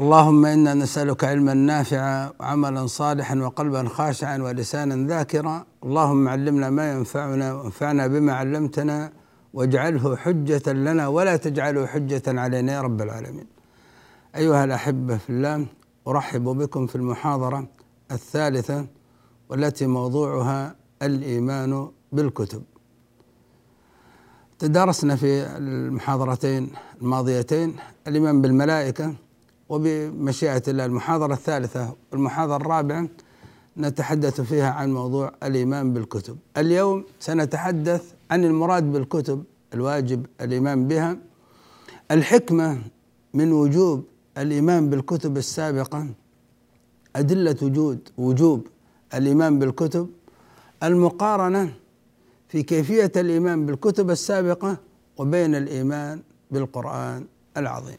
اللهم إنا نسألك علما نافعا وعملا صالحا وقلبا خاشعا ولسانا ذاكرا، اللهم علمنا ما ينفعنا وانفعنا بما علمتنا واجعله حجة لنا ولا تجعله حجة علينا يا رب العالمين. أيها الأحبة في الله أرحب بكم في المحاضرة الثالثة والتي موضوعها الإيمان بالكتب تدارسنا في المحاضرتين الماضيتين الإيمان بالملائكة وبمشيئة الله. المحاضرة الثالثة والمحاضرة الرابعة نتحدث فيها عن موضوع الإيمان بالكتب. اليوم سنتحدث عن المراد بالكتب الواجب الإيمان بها. الحكمة من وجوب الإيمان بالكتب السابقة أدلة وجود وجوب الإيمان بالكتب. المقارنة في كيفية الإيمان بالكتب السابقة وبين الإيمان بالقرآن العظيم.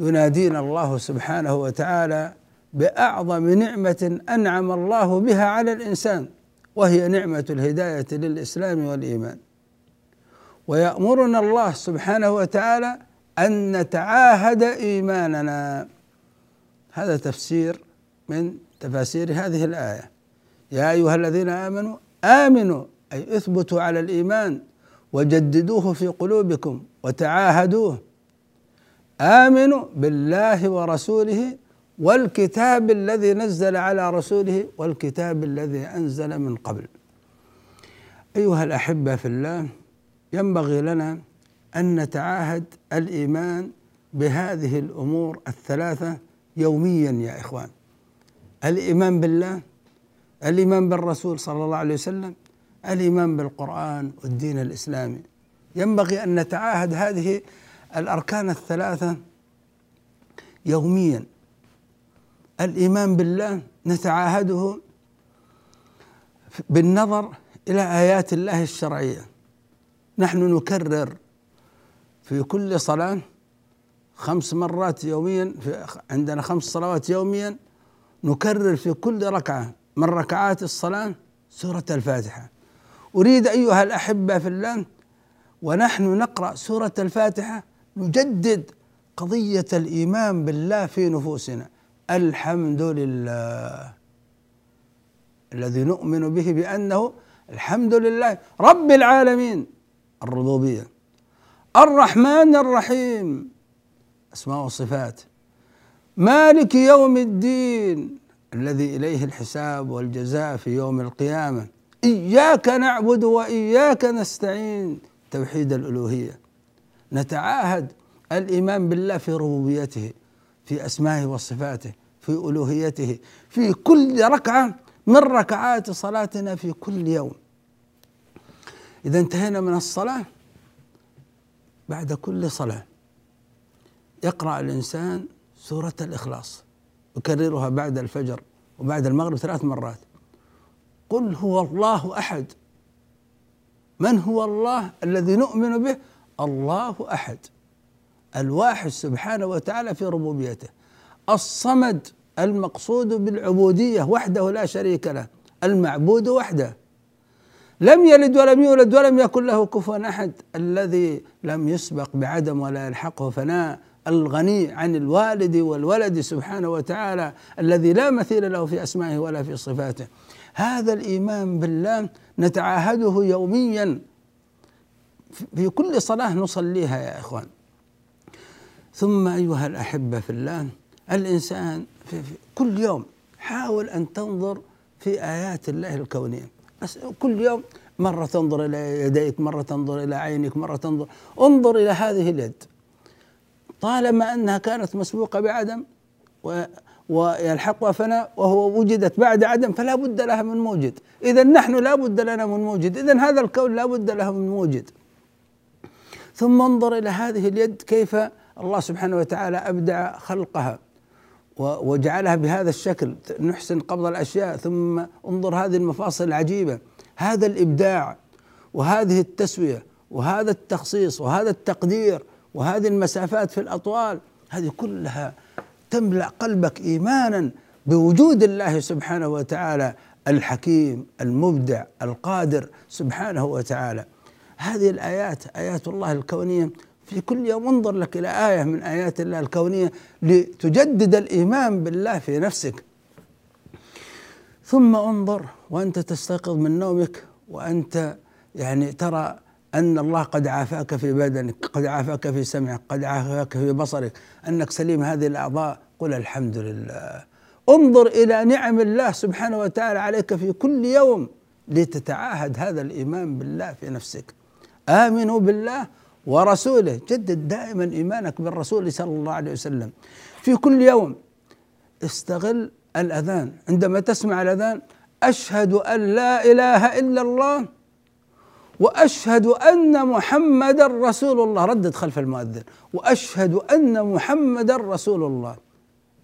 ينادينا الله سبحانه وتعالى بأعظم نعمة أنعم الله بها على الإنسان وهي نعمة الهداية للإسلام والإيمان. ويأمرنا الله سبحانه وتعالى أن نتعاهد إيماننا. هذا تفسير من تفاسير هذه الآية. يا أيها الذين آمنوا آمنوا أي اثبتوا على الإيمان وجددوه في قلوبكم وتعاهدوه آمنوا بالله ورسوله والكتاب الذي نزل على رسوله والكتاب الذي أنزل من قبل. أيها الأحبة في الله ينبغي لنا أن نتعاهد الإيمان بهذه الأمور الثلاثة يوميا يا إخوان. الإيمان بالله الإيمان بالرسول صلى الله عليه وسلم الإيمان بالقرآن والدين الإسلامي. ينبغي أن نتعاهد هذه الأركان الثلاثة يوميا. الإيمان بالله نتعاهده بالنظر إلى آيات الله الشرعية. نحن نكرر في كل صلاة خمس مرات يوميا في عندنا خمس صلوات يوميا. نكرر في كل ركعة من ركعات الصلاة سورة الفاتحة. أريد أيها الأحبة في الله ونحن نقرأ سورة الفاتحة نجدد قضية الإيمان بالله في نفوسنا. الحمد لله الذي نؤمن به بأنه الحمد لله رب العالمين. الربوبية. الرحمن الرحيم. أسماء وصفات مالك يوم الدين. الذي إليه الحساب والجزاء في يوم القيامة. إياك نعبد وإياك نستعين. توحيد الألوهية. نتعاهد الإيمان بالله في ربوبيته في أسمائه وصفاته في ألوهيته في كل ركعة من ركعات صلاتنا في كل يوم. إذا انتهينا من الصلاة بعد كل صلاة. يقرأ الإنسان سورة الإخلاص يكررها بعد الفجر وبعد المغرب ثلاث مرات. قل هو الله أحد. من هو الله الذي نؤمن به؟ الله أحد الواحد سبحانه وتعالى في ربوبيته. الصمد المقصود بالعبودية وحده لا شريك له المعبود وحده. لم يلد ولم يولد ولم يكن له كفوا أحد الذي لم يسبق بعدم ولا يلحقه فناء الغني عن الوالد والولد سبحانه وتعالى الذي لا مثيل له في أسمائه ولا في صفاته. هذا الإيمان بالله نتعاهده يوميا في كل صلاة نصليها يا إخوان. ثم أيها الأحبة في الله الإنسان في, في كل يوم حاول أن تنظر في آيات الله الكونية. كل يوم مرة تنظر إلى يديك مرة تنظر إلى عينك مرة تنظر انظر إلى هذه اليد. طالما أنها كانت مسبوقة بعدم و ويلحقها فناء وهو وجدت بعد عدم فلا بد لها من موجد. اذا نحن لا بد لنا من موجد. اذا هذا الكون لا بد له من موجد. ثم انظر إلى هذه اليد كيف الله سبحانه وتعالى أبدع خلقها وجعلها بهذا الشكل نحسن قبض الأشياء ثم انظر هذه المفاصل العجيبة. هذا الإبداع وهذه التسوية وهذا التخصيص وهذا التقدير وهذه المسافات في الأطوال هذه كلها تملأ قلبك إيمانا بوجود الله سبحانه وتعالى الحكيم المبدع القادر سبحانه وتعالى. هذه الآيات آيات الله الكونية. في كل يوم انظر لك إلى آية من آيات الله الكونية لتجدد الإيمان بالله في نفسك. ثم انظر وأنت تستيقظ من نومك وأنت يعني ترى أن الله قد عافاك في بدنك قد عافاك في سمعك قد عافاك في بصرك أنك سليم هذه الأعضاء. قل الحمد لله. انظر إلى نعم الله سبحانه وتعالى عليك في كل يوم لتتعاهد هذا الإيمان بالله في نفسك. آمنوا بالله ورسوله. جدد دائما إيمانك بالرسول صلى الله عليه وسلم. في كل يوم استغل الأذان. عندما تسمع الأذان أشهد أن لا إله إلا الله وأشهد أن محمدا رسول الله. ردد خلف المؤذن. وأشهد أن محمدا رسول الله.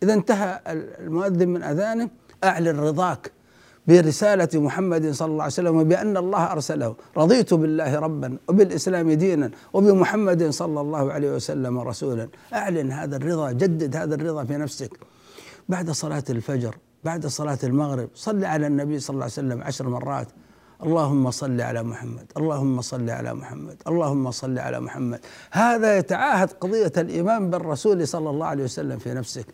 إذا انتهى المؤذن من أذانه أعلن رضاك. برسالة محمد صلى الله عليه وسلم وبأن الله أرسله. رضيت بالله ربا وبالإسلام دينا وبمحمد صلى الله عليه وسلم رسولا. أعلن هذا الرضا جدد هذا الرضا في نفسك. بعد صلاة الفجر بعد صلاة المغرب صل على النبي صلى الله عليه وسلم عشر مرات. اللهم صل على محمد اللهم صل على محمد اللهم صل على محمد. هذا يتعاهد قضية الإيمان بالرسول صلى الله عليه وسلم في نفسك.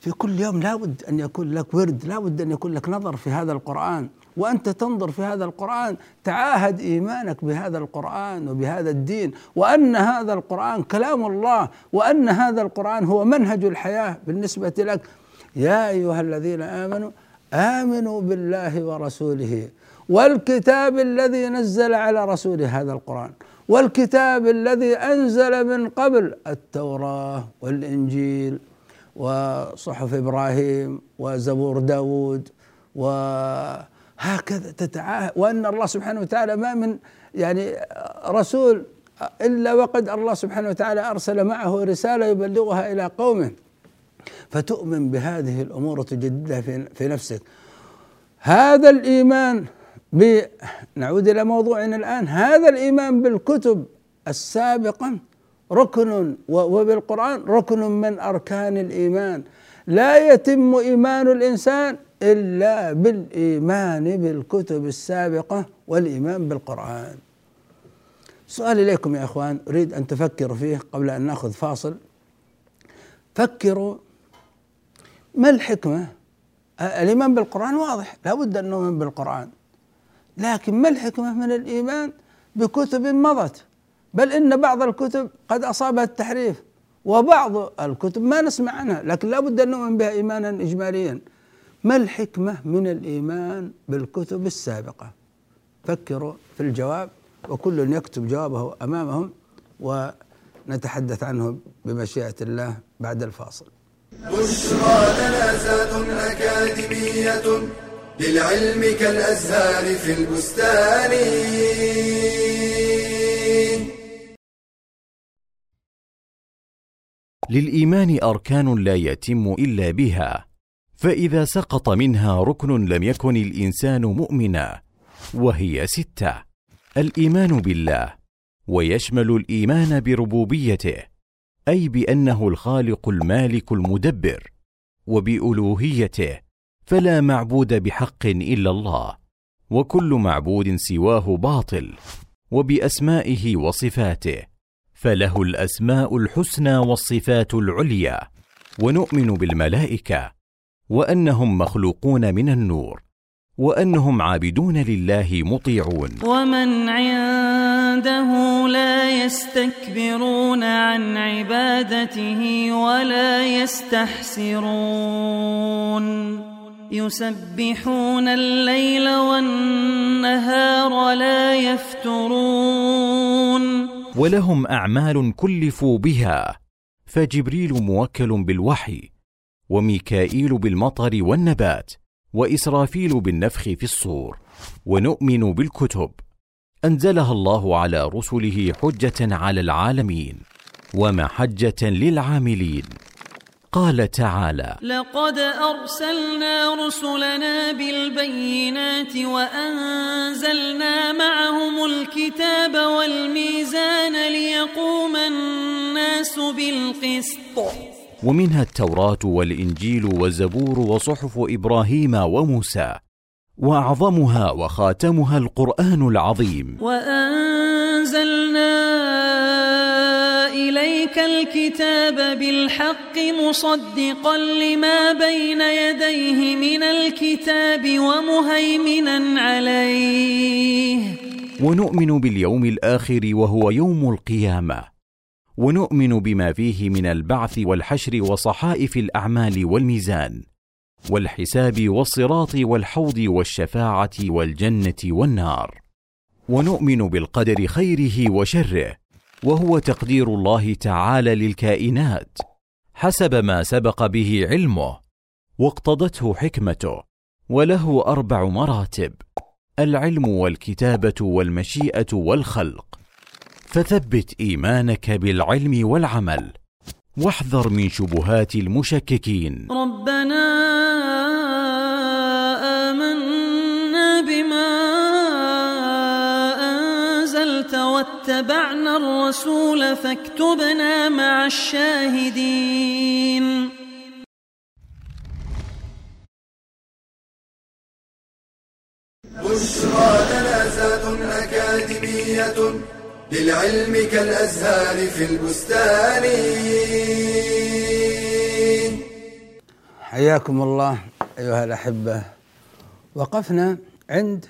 في كل يوم لابد أن يكون لك ورد لابد أن يكون لك نظر في هذا القرآن. وأنت تنظر في هذا القرآن تعاهد إيمانك بهذا القرآن وبهذا الدين. وأن هذا القرآن كلام الله وأن هذا القرآن هو منهج الحياة بالنسبة لك. يا أيها الذين آمنوا آمنوا بالله ورسوله والكتاب الذي نزل على رسوله هذا القرآن. والكتاب الذي أنزل من قبل التوراة والإنجيل. وصحف إبراهيم وزبور داود وهكذا تتعاهد وأن الله سبحانه وتعالى ما من يعني رسول إلا وقد الله سبحانه وتعالى أرسل معه رسالة يبلغها إلى قومه. فتؤمن بهذه الأمور وتجددها في نفسك. هذا الإيمان نعود إلى موضوعنا الآن. هذا الإيمان بالكتب السابقة ركن وبالقرآن ركن من أركان الإيمان. لا يتم إيمان الإنسان إلا بالإيمان بالكتب السابقة والإيمان بالقرآن. سؤال إليكم يا أخوان أريد أن تفكروا فيه قبل أن نأخذ فاصل. فكروا ما الحكمة؟ الإيمان بالقرآن واضح لا بد أن نؤمن بالقرآن. لكن ما الحكمة من الإيمان بكتب مضت؟ بل إن بعض الكتب قد أصابها التحريف وبعض الكتب ما نسمع عنها لكن لا بد أن نؤمن بها إيمانا إجماليا. ما الحكمة من الإيمان بالكتب السابقة؟ فكروا في الجواب وكل يكتب جوابه أمامهم ونتحدث عنه بمشيئة الله بعد الفاصل. بشرى لنا أكاديمية للعلم كالأزهار في البستان. للإيمان أركان لا يتم إلا بها فإذا سقط منها ركن لم يكن الإنسان مؤمنا وهي ستة. الإيمان بالله ويشمل الإيمان بربوبيته أي بأنه الخالق المالك المدبر وبألوهيته فلا معبود بحق إلا الله وكل معبود سواه باطل وبأسمائه وصفاته. فله الأسماء الحسنى والصفات العليا ونؤمن بالملائكة وأنهم مخلوقون من النور وأنهم عابدون لله مطيعون. ومن عنده لا يستكبرون عن عبادته ولا يستحسرون. يسبحون الليل والنهار لا يفترون. ولهم أعمال كلفوا بها. فجبريل موكل بالوحي وميكائيل بالمطر والنبات وإسرافيل بالنفخ في الصور ونؤمن بالكتب. أنزلها الله على رسله حجة على العالمين ومحجة للعاملين. قال تعالى لقد أرسلنا رسلنا بالبينات وأنزلنا معهم الكتاب والميزان ليقوم الناس بالقسط. ومنها التوراة والإنجيل والزبور وصحف إبراهيم وموسى وأعظمها وخاتمها القرآن العظيم. وانزلنا الكتاب بالحق مصدقا لما بين يديه من الكتاب ومهيمنا عليه. ونؤمن باليوم الآخر وهو يوم القيامة. ونؤمن بما فيه من البعث والحشر وصحائف الأعمال والميزان. والحساب والصراط والحوض والشفاعة والجنة والنار. ونؤمن بالقدر خيره وشره. وهو تقدير الله تعالى للكائنات حسب ما سبق به علمه واقتضته حكمته وله أربع مراتب العلم والكتابة والمشيئة والخلق. فثبت إيمانك بالعلم والعمل واحذر من شبهات المشككين. ربنا واتبعنا الرسول فاكتبنا مع الشاهدين. بشرى لنا زاد أكاديمية للعلم كالأزهار في البستان. حياكم الله أيها الأحبة. وقفنا عند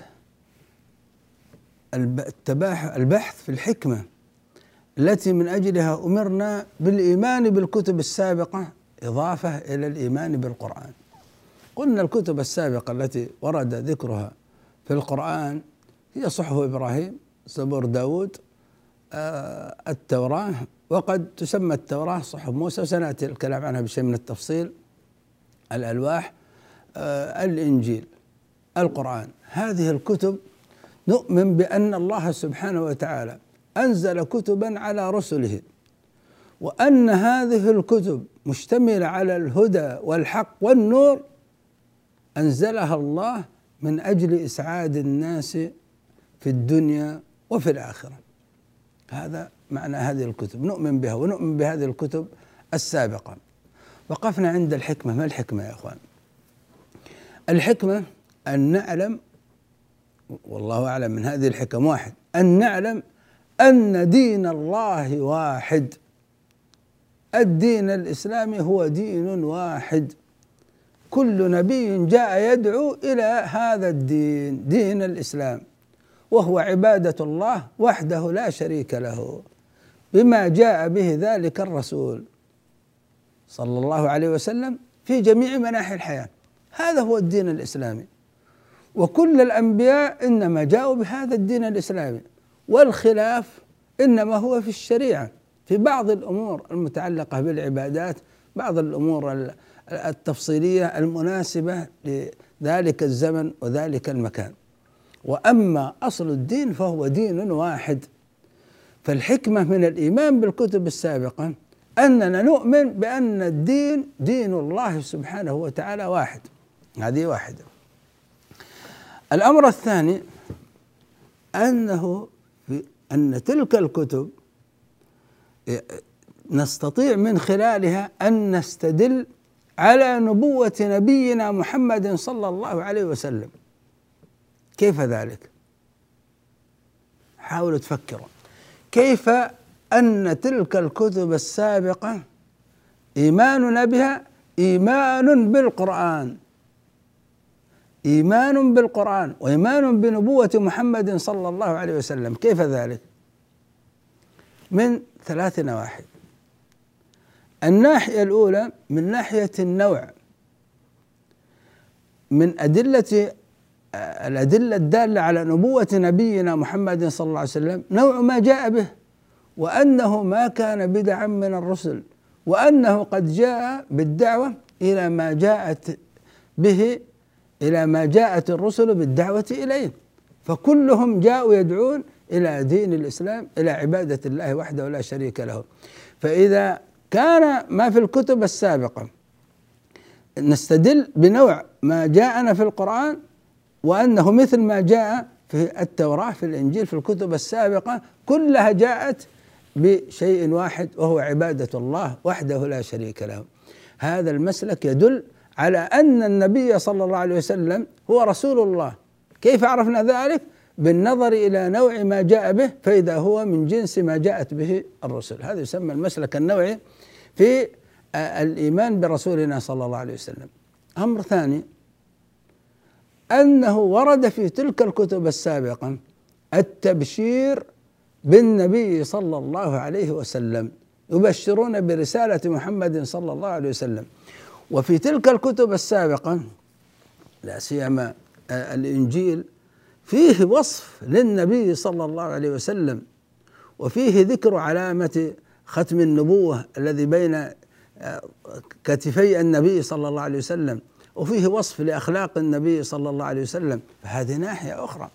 البحث في الحكمة التي من أجلها أمرنا بالإيمان بالكتب السابقة إضافة إلى الإيمان بالقرآن. قلنا الكتب السابقة التي ورد ذكرها في القرآن هي صحف إبراهيم زبور داود آه، التوراة وقد تسمى التوراة صحف موسى وسنأتي الكلام عنها بشيء من التفصيل. الألواح آه، الإنجيل القرآن هذه الكتب نؤمن بأن الله سبحانه وتعالى أنزل كتبا على رسله وأن هذه الكتب مشتملة على الهدى والحق والنور أنزلها الله من أجل إسعاد الناس في الدنيا وفي الآخرة. هذا معنى هذه الكتب. نؤمن بها ونؤمن بهذه الكتب السابقة. وقفنا عند الحكمة. ما الحكمة يا أخوان؟ الحكمة أن نعلم والله أعلم من هذه الحكم واحد أن نعلم أن دين الله واحد. الدين الإسلامي هو دين واحد. كل نبي جاء يدعو إلى هذا الدين دين الإسلام وهو عبادة الله وحده لا شريك له بما جاء به ذلك الرسول صلى الله عليه وسلم في جميع مناحي الحياة. هذا هو الدين الإسلامي. وكل الأنبياء إنما جاءوا بهذا الدين الإسلامي والخلاف إنما هو في الشريعة في بعض الأمور المتعلقة بالعبادات بعض الأمور ال- التفصيلية المناسبة لذلك الزمن وذلك المكان. وأما أصل الدين فهو دين واحد. فالحكمة من الإيمان بالكتب السابقة أننا نؤمن بأن الدين دين الله سبحانه وتعالى واحد هذه واحدة. الأمر الثاني في أن تلك الكتب نستطيع من خلالها أن نستدل على نبوة نبينا محمد صلى الله عليه وسلم. كيف ذلك؟ حاولوا تفكروا. كيف أن تلك الكتب السابقة إيماننا بها؟ إيمان بالقرآن. إيمان بالقرآن وإيمان بنبوة محمد صلى الله عليه وسلم. كيف ذلك؟ من ثلاث نواحي. الناحية الأولى من ناحية النوع من أدلة الأدلة الدالة على نبوة نبينا محمد صلى الله عليه وسلم. نوع ما جاء به وأنه ما كان بدعا من الرسل وأنه قد جاء بالدعوة إلى ما جاءت به إلى ما جاءت الرسل بالدعوة إليه فكلهم جاءوا يدعون إلى دين الإسلام إلى عبادة الله وحده لا شريك له. فإذا كان ما في الكتب السابقة نستدل بنوع ما جاءنا في القرآن وأنه مثل ما جاء في التوراة في الإنجيل في الكتب السابقة كلها جاءت بشيء واحد وهو عبادة الله وحده لا شريك له. هذا المسلك يدل على أن النبي صلى الله عليه وسلم هو رسول الله. كيف عرفنا ذلك؟ بالنظر إلى نوع ما جاء به فإذا هو من جنس ما جاءت به الرسل. هذا يسمى المسلك النوعي في الإيمان برسولنا صلى الله عليه وسلم. أمر ثاني أنه ورد في تلك الكتب السابقة التبشير بالنبي صلى الله عليه وسلم يبشرون برسالة محمد صلى الله عليه وسلم. وفي تلك الكتب السابقة لا سيما الإنجيل فيه وصف للنبي صلى الله عليه وسلم وفيه ذكر علامة ختم النبوة الذي بين كتفي النبي صلى الله عليه وسلم وفيه وصف لأخلاق النبي صلى الله عليه وسلم. فهذه ناحية أخرى.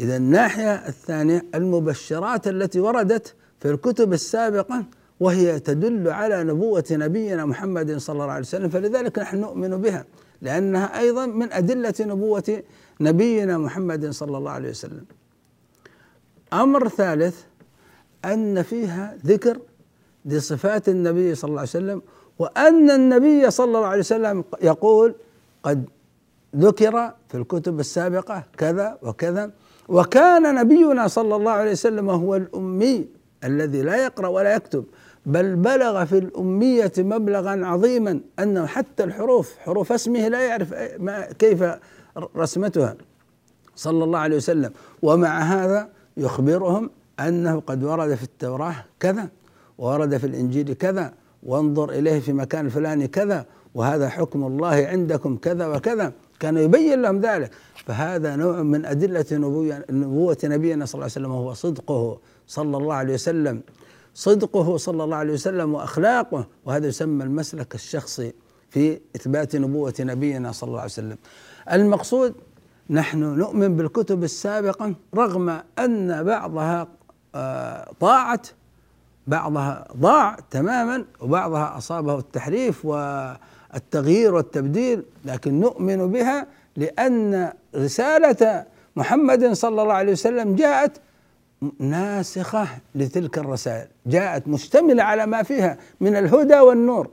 إذا الناحية الثانية المبشرات التي وردت في الكتب السابقة وهي تدل على نبوة نبينا محمد صلى الله عليه وسلم فلذلك نحن نؤمن بها لأنها أيضا من أدلة نبوة نبينا محمد صلى الله عليه وسلم. أمر ثالث أن فيها ذكر لصفات النبي صلى الله عليه وسلم وأن النبي صلى الله عليه وسلم يقول قد ذكر في الكتب السابقة كذا وكذا وكان نبينا صلى الله عليه وسلم هو الأمي الذي لا يقرأ ولا يكتب. بل بلغ في الأمية مبلغا عظيما أنه حتى الحروف حروف اسمه لا يعرف ما كيف رسمتها. صلى الله عليه وسلم. ومع هذا يخبرهم أنه قد ورد في التوراة كذا ورد في الإنجيل كذا وانظر إليه في مكان فلاني كذا وهذا حكم الله عندكم كذا وكذا. كان يبين لهم ذلك. فهذا نوع من أدلة نبوة نبينا صلى الله عليه وسلم وهو صدقه صلى الله عليه وسلم. صدقه صلى الله عليه وسلم وأخلاقه وهذا يسمى المسلك الشخصي في إثبات نبوة نبينا صلى الله عليه وسلم. المقصود نحن نؤمن بالكتب السابقة رغم أن بعضها آه، ضاعت بعضها ضاع تماما وبعضها أصابه التحريف والتغيير والتبديل لكن نؤمن بها لأن رسالة محمد صلى الله عليه وسلم جاءت ناسخة لتلك الرسائل. جاءت مشتملة على ما فيها من الهدى والنور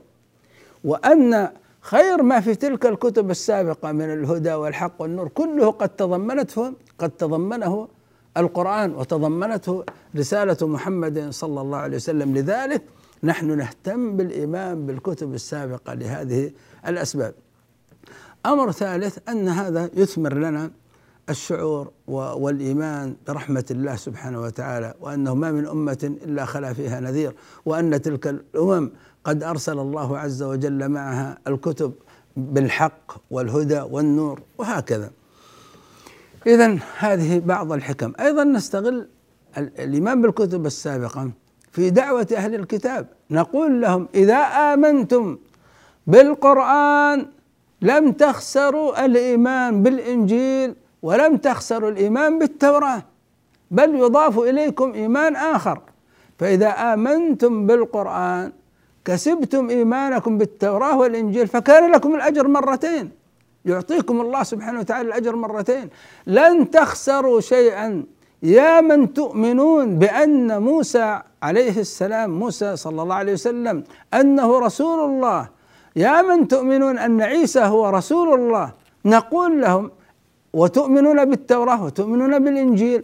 وأن خير ما في تلك الكتب السابقة من الهدى والحق والنور كله قد تضمنته قد تضمنه القرآن وتضمنته رسالة محمد صلى الله عليه وسلم. لذلك نحن نهتم بالإيمان بالكتب السابقة لهذه الأسباب. أمر ثالث أن هذا يثمر لنا الشعور والإيمان برحمة الله سبحانه وتعالى وأنه ما من أمة إلا خلا فيها نذير وأن تلك الأمم قد أرسل الله عز وجل معها الكتب بالحق والهدى والنور وهكذا. إذا هذه بعض الحكم. أيضا نستغل الإيمان بالكتب السابقة في دعوة أهل الكتاب. نقول لهم إذا آمنتم بالقرآن لم تخسروا الإيمان بالإنجيل ولم تخسروا الإيمان بالتوراة بل يضاف إليكم إيمان آخر. فإذا آمنتم بالقرآن كسبتم إيمانكم بالتوراة والإنجيل فكان لكم الأجر مرتين. يعطيكم الله سبحانه وتعالى الأجر مرتين. لن تخسروا شيئا. يا من تؤمنون بأن موسى عليه السلام موسى صلى الله عليه وسلم أنه رسول الله. يا من تؤمنون أن عيسى هو رسول الله. نقول لهم وتؤمنون بالتوراة وتؤمنون بالإنجيل.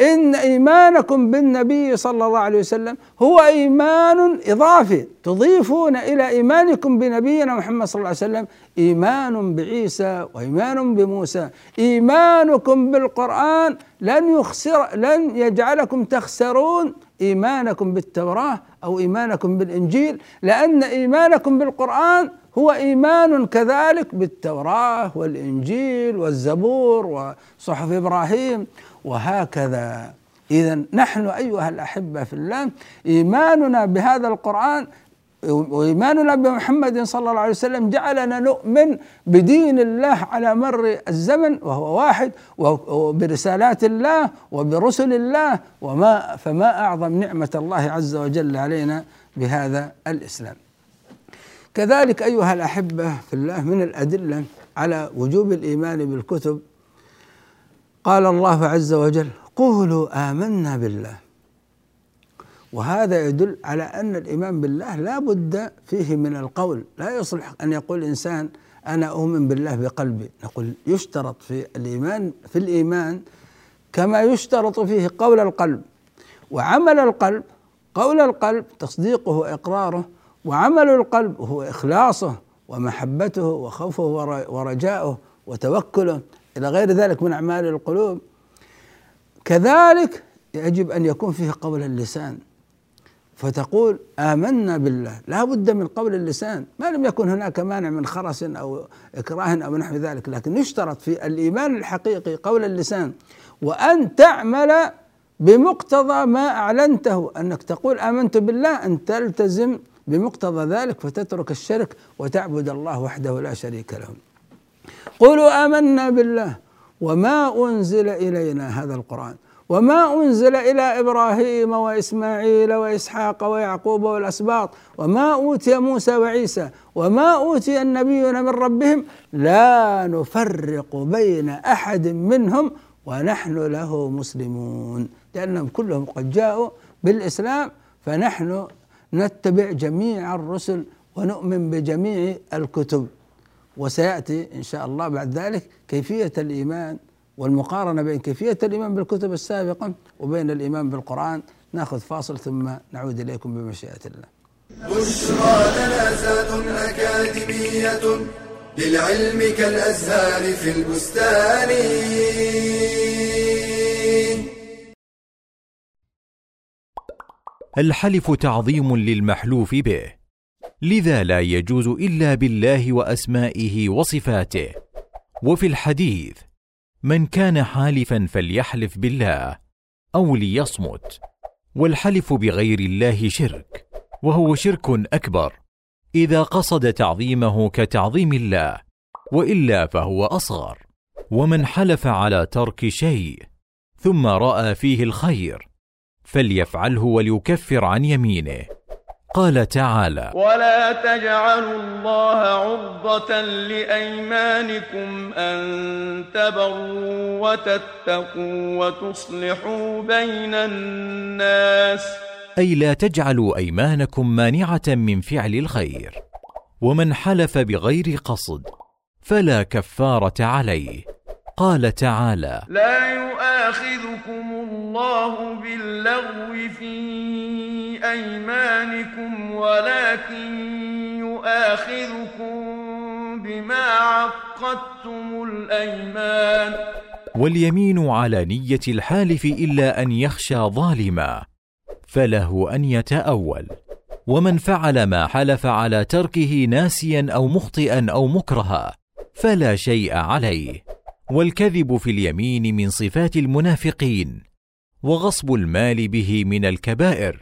إن إيمانكم بالنبي صلى الله عليه وسلم هو إيمان إضافي. تضيفون إلى إيمانكم بنبينا محمد صلى الله عليه وسلم إيمان بعيسى وإيمان بموسى. إيمانكم بالقرآن لن يخسر لن يجعلكم تخسرون إيمانكم بالتوراة أو إيمانكم بالإنجيل لأن إيمانكم بالقرآن هو إيمان كذلك بالتوراة والإنجيل والزبور وصحف إبراهيم وهكذا. إذا نحن أيها الأحبة في الله إيماننا بهذا القرآن وإيماننا بمحمد صلى الله عليه وسلم جعلنا نؤمن بدين الله على مر الزمن وهو واحد وبرسالات الله وبرسل الله وما فما أعظم نعمة الله عز وجل علينا بهذا الإسلام. كذلك أيها الأحبة في الله من الأدلة على وجوب الإيمان بالكتب قال الله عز وجل قولوا آمنا بالله وهذا يدل على أن الإيمان بالله لا بد فيه من القول. لا يصلح أن يقول إنسان أنا أؤمن بالله بقلبي نقول يشترط في الإيمان في الإيمان كما يشترط فيه قول القلب. وعمل القلب قول القلب تصديقه وإقراره وعمل القلب هو إخلاصه ومحبته وخوفه ورجاؤه وتوكله. إلى غير ذلك من أعمال القلوب. كذلك يجب أن يكون فيه قول اللسان. فتقول آمنا بالله. لا بد من قول اللسان. ما لم يكن هناك مانع من خرس أو إكراه أو نحو ذلك لكن يشترط في الإيمان الحقيقي قول اللسان. وأن تعمل بمقتضى ما أعلنته. أنك تقول آمنت بالله أن تلتزم بمقتضى ذلك فتترك الشرك وتعبد الله وحده لا شريك له. قولوا آمنا بالله وما أنزل إلينا هذا القرآن وما أنزل إلى إبراهيم وإسماعيل وإسحاق ويعقوب والأسباط وما أوتي موسى وعيسى وما أوتي النبيون من ربهم لا نفرق بين أحد منهم ونحن له مسلمون. لأنهم كلهم قد جاءوا بالإسلام فنحن نتبع جميع الرسل ونؤمن بجميع الكتب وسيأتي إن شاء الله بعد ذلك كيفية الإيمان والمقارنة بين كيفية الإيمان بالكتب السابقة وبين الإيمان بالقرآن نأخذ فاصل ثم نعود إليكم بمشيئة الله. بشرى لنا أكاديمية للعلم كالأزهار في البستان. الحلف تعظيم للمحلوف به. لذا لا يجوز إلا بالله وأسمائه وصفاته. وفي الحديث من كان حالفا فليحلف بالله أو ليصمت والحلف بغير الله شرك وهو شرك أكبر. إذا قصد تعظيمه كتعظيم الله وإلا فهو أصغر. ومن حلف على ترك شيء ثم رأى فيه الخير فليفعله وليكفر عن يمينه. قال تعالى ولا تجعلوا الله عرضة لأيمانكم أن تبروا وتتقوا وتصلحوا بين الناس. أي لا تجعلوا أيمانكم مانعة من فعل الخير. ومن حلف بغير قصد فلا كفارة عليه. قال تعالى لا يؤاخذكم الله باللغو في أيمانكم ولكن يؤاخذكم بما عقدتم الأيمان. واليمين على نية الحالف إلا أن يخشى ظالما فله أن يتأول. ومن فعل ما حلف على تركه ناسيا أو مخطئا أو مكرها فلا شيء عليه. والكذب في اليمين من صفات المنافقين وغصب المال به من الكبائر.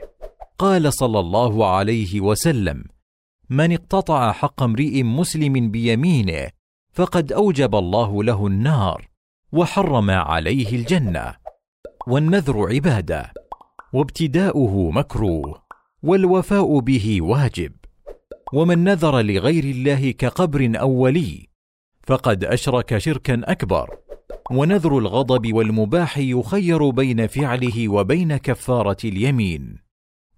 قال صلى الله عليه وسلم من اقتطع حق امرئ مسلم بيمينه فقد أوجب الله له النار وحرم عليه الجنة والنذر عباده وابتداؤه مكروه والوفاء به واجب. ومن نذر لغير الله كقبر أو ولي فقد أشرك شركا أكبر. ونذر الغضب والمباح يخير بين فعله وبين كفارة اليمين.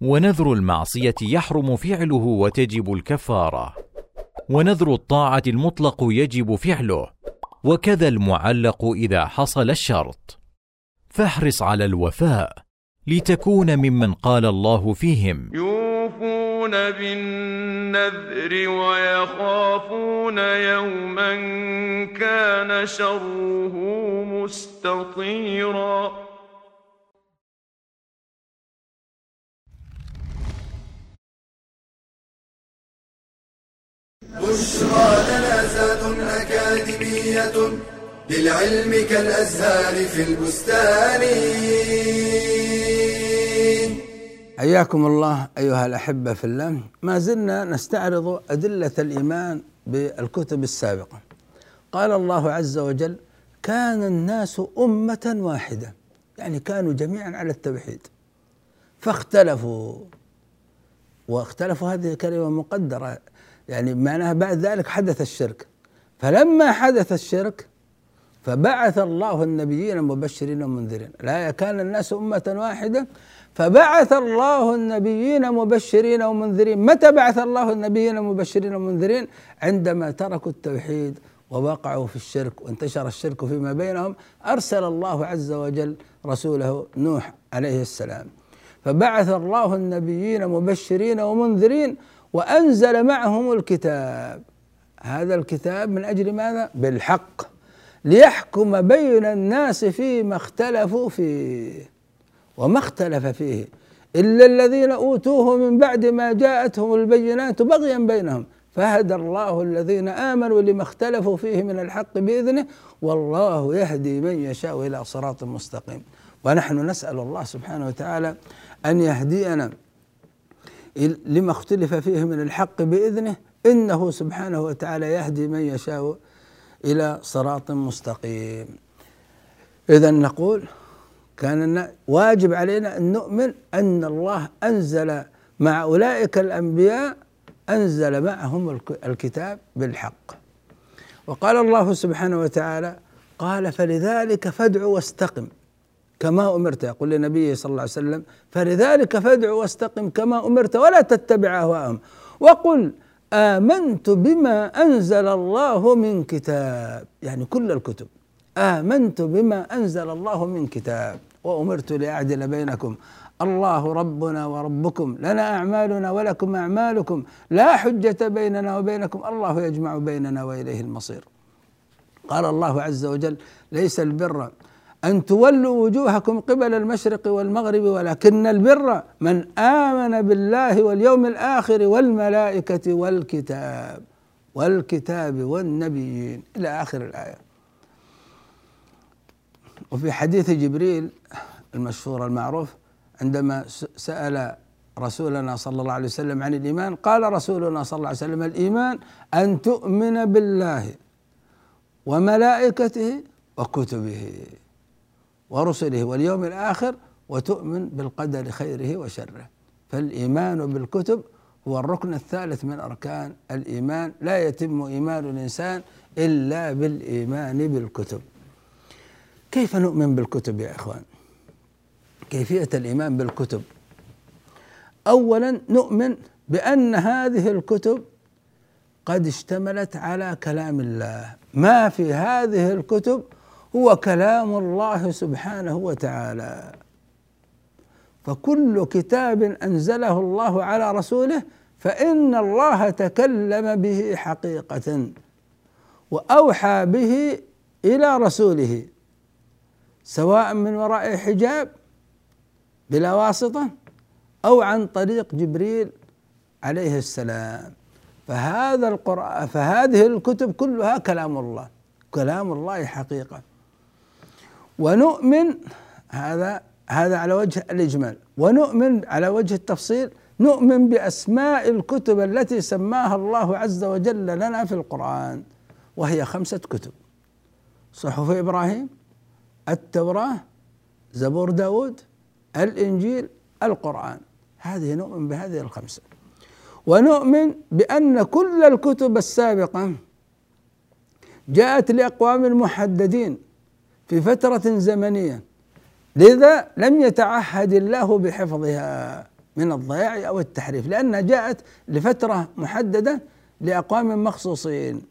ونذر المعصية يحرم فعله وتجب الكفارة. ونذر الطاعة المطلق يجب فعله. وكذا المعلق إذا حصل الشرط. فاحرص على الوفاء لتكون ممن قال الله فيهم. يوفون بالنذر ويخافون يوما كان شره مستطيرا. بشرى لنا زاد أكاديمية للعلم كالأزهار في البستان. حياكم الله أيها الأحبة في الله. ما زلنا نستعرض أدلة الإيمان بالكتب السابقة. قال الله عز وجل كان الناس أمة واحدة. يعني كانوا جميعا على التوحيد. فاختلفوا. واختلفوا هذه كلمة مقدرة. يعني معناها بعد ذلك حدث الشرك. فلما حدث الشرك فبعث الله النبيين مبشرين ومنذرين. لا كان الناس أمة واحدة فبعث الله النبيين مبشرين ومنذرين. متى بعث الله النبيين مبشرين ومنذرين؟ عندما تركوا التوحيد ووقعوا في الشرك وانتشر الشرك فيما بينهم أرسل الله عز وجل رسوله نوح عليه السلام. فبعث الله النبيين مبشرين ومنذرين وأنزل معهم الكتاب. هذا الكتاب من أجل ماذا؟ بالحق. ليحكم بين الناس فيما اختلفوا فيه. وما اختلف فيه إلا الذين أوتوه من بعد ما جاءتهم البينات بغيا بينهم. فهدى الله الذين آمنوا لما اختلفوا فيه من الحق بإذنه والله يهدي من يشاء إلى صراط مستقيم. ونحن نسأل الله سبحانه وتعالى أن يهدينا لما اختلف فيه من الحق بإذنه. إنه سبحانه وتعالى يهدي من يشاء إلى صراط مستقيم. إذا نقول كان واجب علينا أن نؤمن أن الله أنزل مع أولئك الأنبياء أنزل معهم الكتاب بالحق. وقال الله سبحانه وتعالى قال فلذلك فادع واستقم كما أمرت. يقول لنبيه صلى الله عليه وسلم فلذلك فادع واستقم كما أمرت ولا تتبع أهواءهم. وقل آمنت بما أنزل الله من كتاب. يعني كل الكتب. آمنت بما أنزل الله من كتاب. وأمرت لأعدل بينكم. الله ربنا وربكم لنا أعمالنا ولكم أعمالكم. لا حجة بيننا وبينكم. الله يجمع بيننا وإليه المصير. قال الله عز وجل ليس البر أن تولوا وجوهكم قبل المشرق والمغرب ولكن البر من آمن بالله واليوم الآخر والملائكة والكتاب والكتاب والنبيين. إلى آخر الآية. وفي حديث جبريل المشهور المعروف عندما سأل رسولنا صلى الله عليه وسلم عن الإيمان قال رسولنا صلى الله عليه وسلم الإيمان أن تؤمن بالله وملائكته وكتبه ورسله واليوم الآخر وتؤمن بالقدر خيره وشره. فالإيمان بالكتب هو الركن الثالث من أركان الإيمان. لا يتم إيمان الإنسان إلا بالإيمان بالكتب. كيف نؤمن بالكتب يا إخوان؟ كيفية الإيمان بالكتب. أولا نؤمن بأن هذه الكتب قد اشتملت على كلام الله. ما في هذه الكتب هو كلام الله سبحانه وتعالى. فكل كتاب أنزله الله على رسوله فإن الله تكلم به حقيقة وأوحى به إلى رسوله. سواء من وراء حجاب بلا واسطة أو عن طريق جبريل عليه السلام. فهذا القرآن فهذه الكتب كلها كلام الله كلام الله حقيقة. ونؤمن هذا هذا على وجه الإجمال. ونؤمن على وجه التفصيل نؤمن بأسماء الكتب التي سماها الله عز وجل لنا في القرآن وهي خمسة كتب. صحف إبراهيم التوراة زبور داود الإنجيل القرآن. هذه نؤمن بهذه الخمسة. ونؤمن بأن كل الكتب السابقة جاءت لأقوام محددين في فترة زمنية. لذا لم يتعهد الله بحفظها من الضياع أو التحريف لأنها جاءت لفترة محددة لأقوام مخصوصين.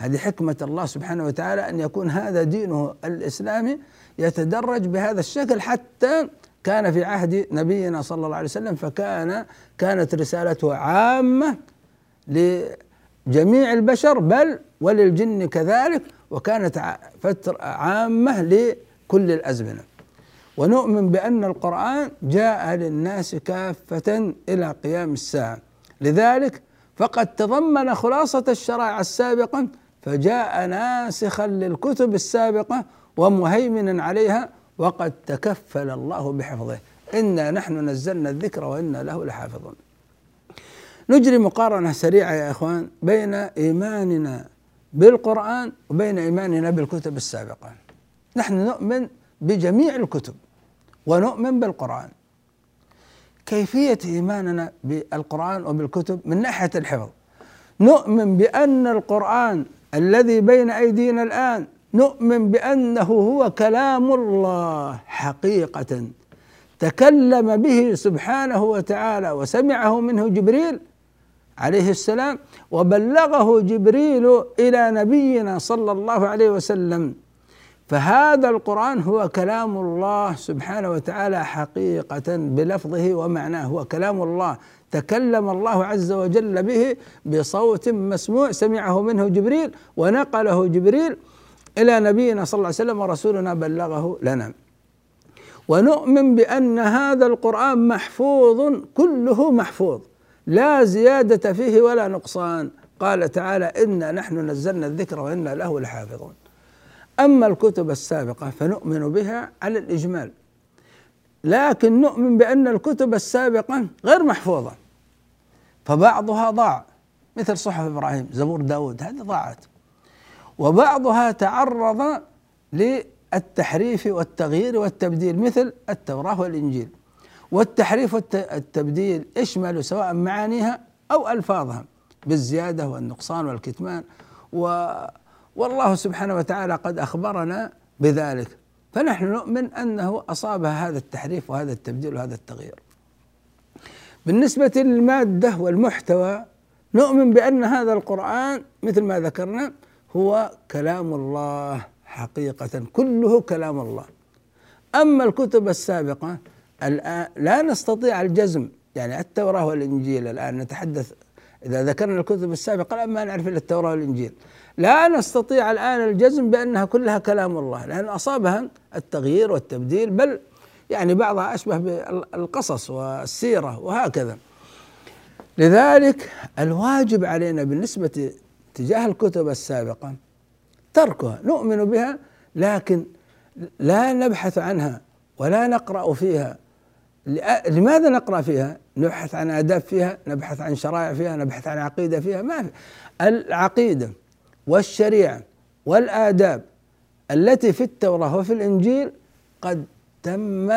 هذه حكمة الله سبحانه وتعالى أن يكون هذا دينه الإسلامي يتدرج بهذا الشكل حتى كان في عهد نبينا صلى الله عليه وسلم فكان كانت رسالته عامة لجميع البشر بل وللجن كذلك وكانت فترة عامة لكل الأزمنة. ونؤمن بأن القرآن جاء للناس كافة إلى قيام الساعة. لذلك فقد تضمن خلاصة الشرائع السابقة فجاء ناسخا للكتب السابقة ومهيمنا عليها وقد تكفل الله بحفظه. إنا نحن نزلنا الذكر وإنا له لحافظون. نجري مقارنة سريعة يا إخوان بين إيماننا بالقرآن وبين إيماننا بالكتب السابقة. نحن نؤمن بجميع الكتب ونؤمن بالقرآن. كيفية إيماننا بالقرآن وبالكتب من ناحية الحفظ؟ نؤمن بأن القرآن الذي بين أيدينا الآن نؤمن بأنه هو كلام الله حقيقة. تكلم به سبحانه وتعالى وسمعه منه جبريل عليه السلام وبلغه جبريل إلى نبينا صلى الله عليه وسلم. فهذا القرآن هو كلام الله سبحانه وتعالى حقيقة بلفظه ومعناه. هو كلام الله. تكلم الله عز وجل به بصوت مسموع سمعه منه جبريل ونقله جبريل إلى نبينا صلى الله عليه وسلم ورسولنا بلغه لنا. ونؤمن بأن هذا القرآن محفوظ كله محفوظ لا زيادة فيه ولا نقصان. قال تعالى إنا نحن نزلنا الذكر وإنا له لحافظون. أما الكتب السابقة فنؤمن بها على الإجمال. لكن نؤمن بأن الكتب السابقة غير محفوظة. فبعضها ضاع مثل صحف إبراهيم زبور داود هذه ضاعت. وبعضها تعرض للتحريف والتغيير والتبديل مثل التوراة والإنجيل. والتحريف والتبديل يشمل سواء معانيها أو ألفاظها بالزيادة والنقصان والكتمان. و والله سبحانه وتعالى قد أخبرنا بذلك. فنحن نؤمن أنه اصابها هذا التحريف وهذا التبديل وهذا التغيير. بالنسبة للمادة والمحتوى نؤمن بأن هذا القرآن مثل ما ذكرنا هو كلام الله حقيقة كله كلام الله. أما الكتب السابقة الآن لا نستطيع الجزم يعني التوراة والإنجيل الآن نتحدث إذا ذكرنا الكتب السابقة الآن ما نعرف إلا التوراة والإنجيل لا نستطيع الآن الجزم بأنها كلها كلام الله لأن أصابها التغيير والتبديل بل يعني بعضها أشبه بالقصص والسيرة وهكذا. لذلك الواجب علينا بالنسبة تجاه الكتب السابقة تركها نؤمن بها لكن لا نبحث عنها ولا نقرأ فيها. لماذا نقرأ فيها؟ نبحث عن آداب فيها، نبحث عن شرائع فيها، نبحث عن عقيدة فيها، ما في. العقيدة والشريعة والآداب التي في التوراة وفي الإنجيل قد تم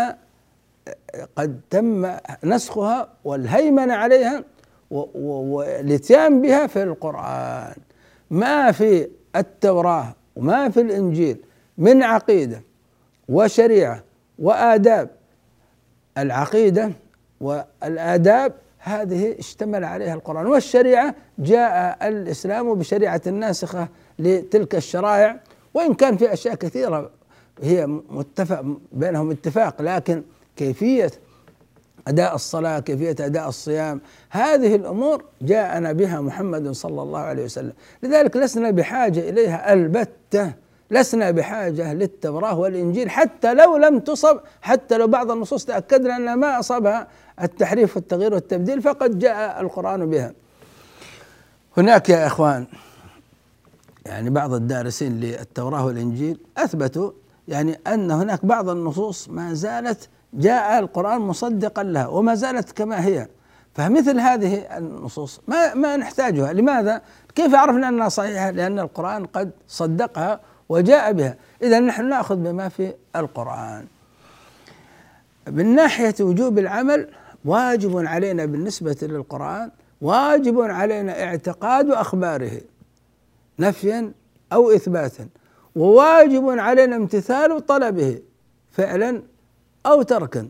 قد تم نسخها والهيمنة عليها والاتيان بها في القرآن. ما في التوراة وما في الإنجيل من عقيدة وشريعة وآداب العقيدة والآداب هذه اشتمل عليها القرآن. والشريعة جاء الإسلام بشريعة ناسخة لتلك الشرائع وإن كان في أشياء كثيرة هي متفق بينهم اتفاق لكن كيفية أداء الصلاة كيفية أداء الصيام هذه الأمور جاءنا بها محمد صلى الله عليه وسلم. لذلك لسنا بحاجة إليها البتة لسنا بحاجة للتوراة والإنجيل حتى لو لم تصب حتى لو بعض النصوص تأكدنا أن ما أصابها التحريف والتغيير والتبديل فقد جاء القرآن بها. هناك يا إخوان يعني بعض الدارسين للتوراة والإنجيل أثبتوا يعني أن هناك بعض النصوص ما زالت جاء القرآن مصدقا لها وما زالت كما هي. فمثل هذه النصوص ما ما نحتاجها. لماذا؟ كيف عرفنا أنها صحيحة؟ لأن القرآن قد صدقها وجاء بها. إذا نحن نأخذ بما في القرآن. من ناحية وجوب العمل واجب علينا بالنسبة للقرآن واجب علينا اعتقاد أخباره نفيا أو إثباتا وواجب علينا امتثال طلبه فعلا أو تركا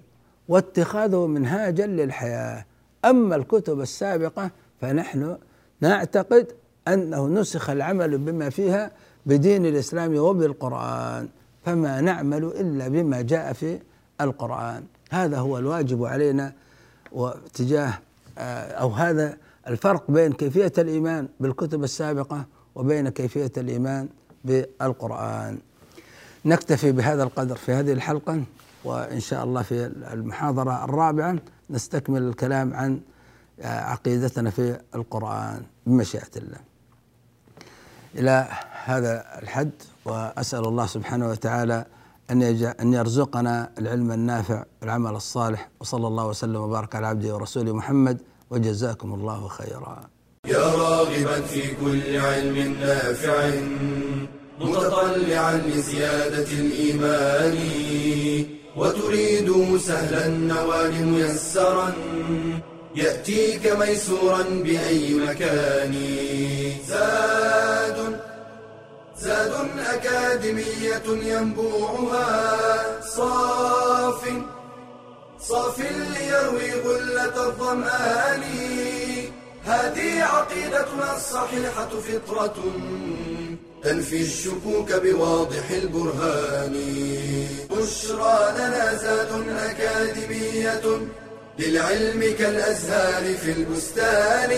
واتخاذه منهاجا للحياة. أما الكتب السابقة فنحن نعتقد أنه نسخ العمل بما فيها بدين الإسلام وبالقرآن فما نعمل إلا بما جاء في القرآن. هذا هو الواجب علينا واتجاه آه، أو هذا الفرق بين كيفية الإيمان بالكتب السابقة وبين كيفية الإيمان بالقرآن. نكتفي بهذا القدر في هذه الحلقة وإن شاء الله في المحاضرة الرابعة نستكمل الكلام عن آه، عقيدتنا في القرآن بمشيئة الله. إلى هذا الحد وأسأل الله سبحانه وتعالى أن أن يرزقنا العلم النافع والعمل الصالح وصلى الله وسلم وبارك على عبده ورسوله محمد وجزاكم الله خيرا. يا راغبا في كل علم نافع متطلعا لزيادة الإيمان وتريد سهلا النوال ميسرا يأتيك ميسورا بأي مكان. زاد زاد أكاديمية ينبوعها. صاف صاف ليروي غلة الظمآن. هذه عقيدتنا الصحيحة فطرة تنفي الشكوك بواضح البرهان. بشرى لنا زاد أكاديمية للعلم كالأزهار في البستان.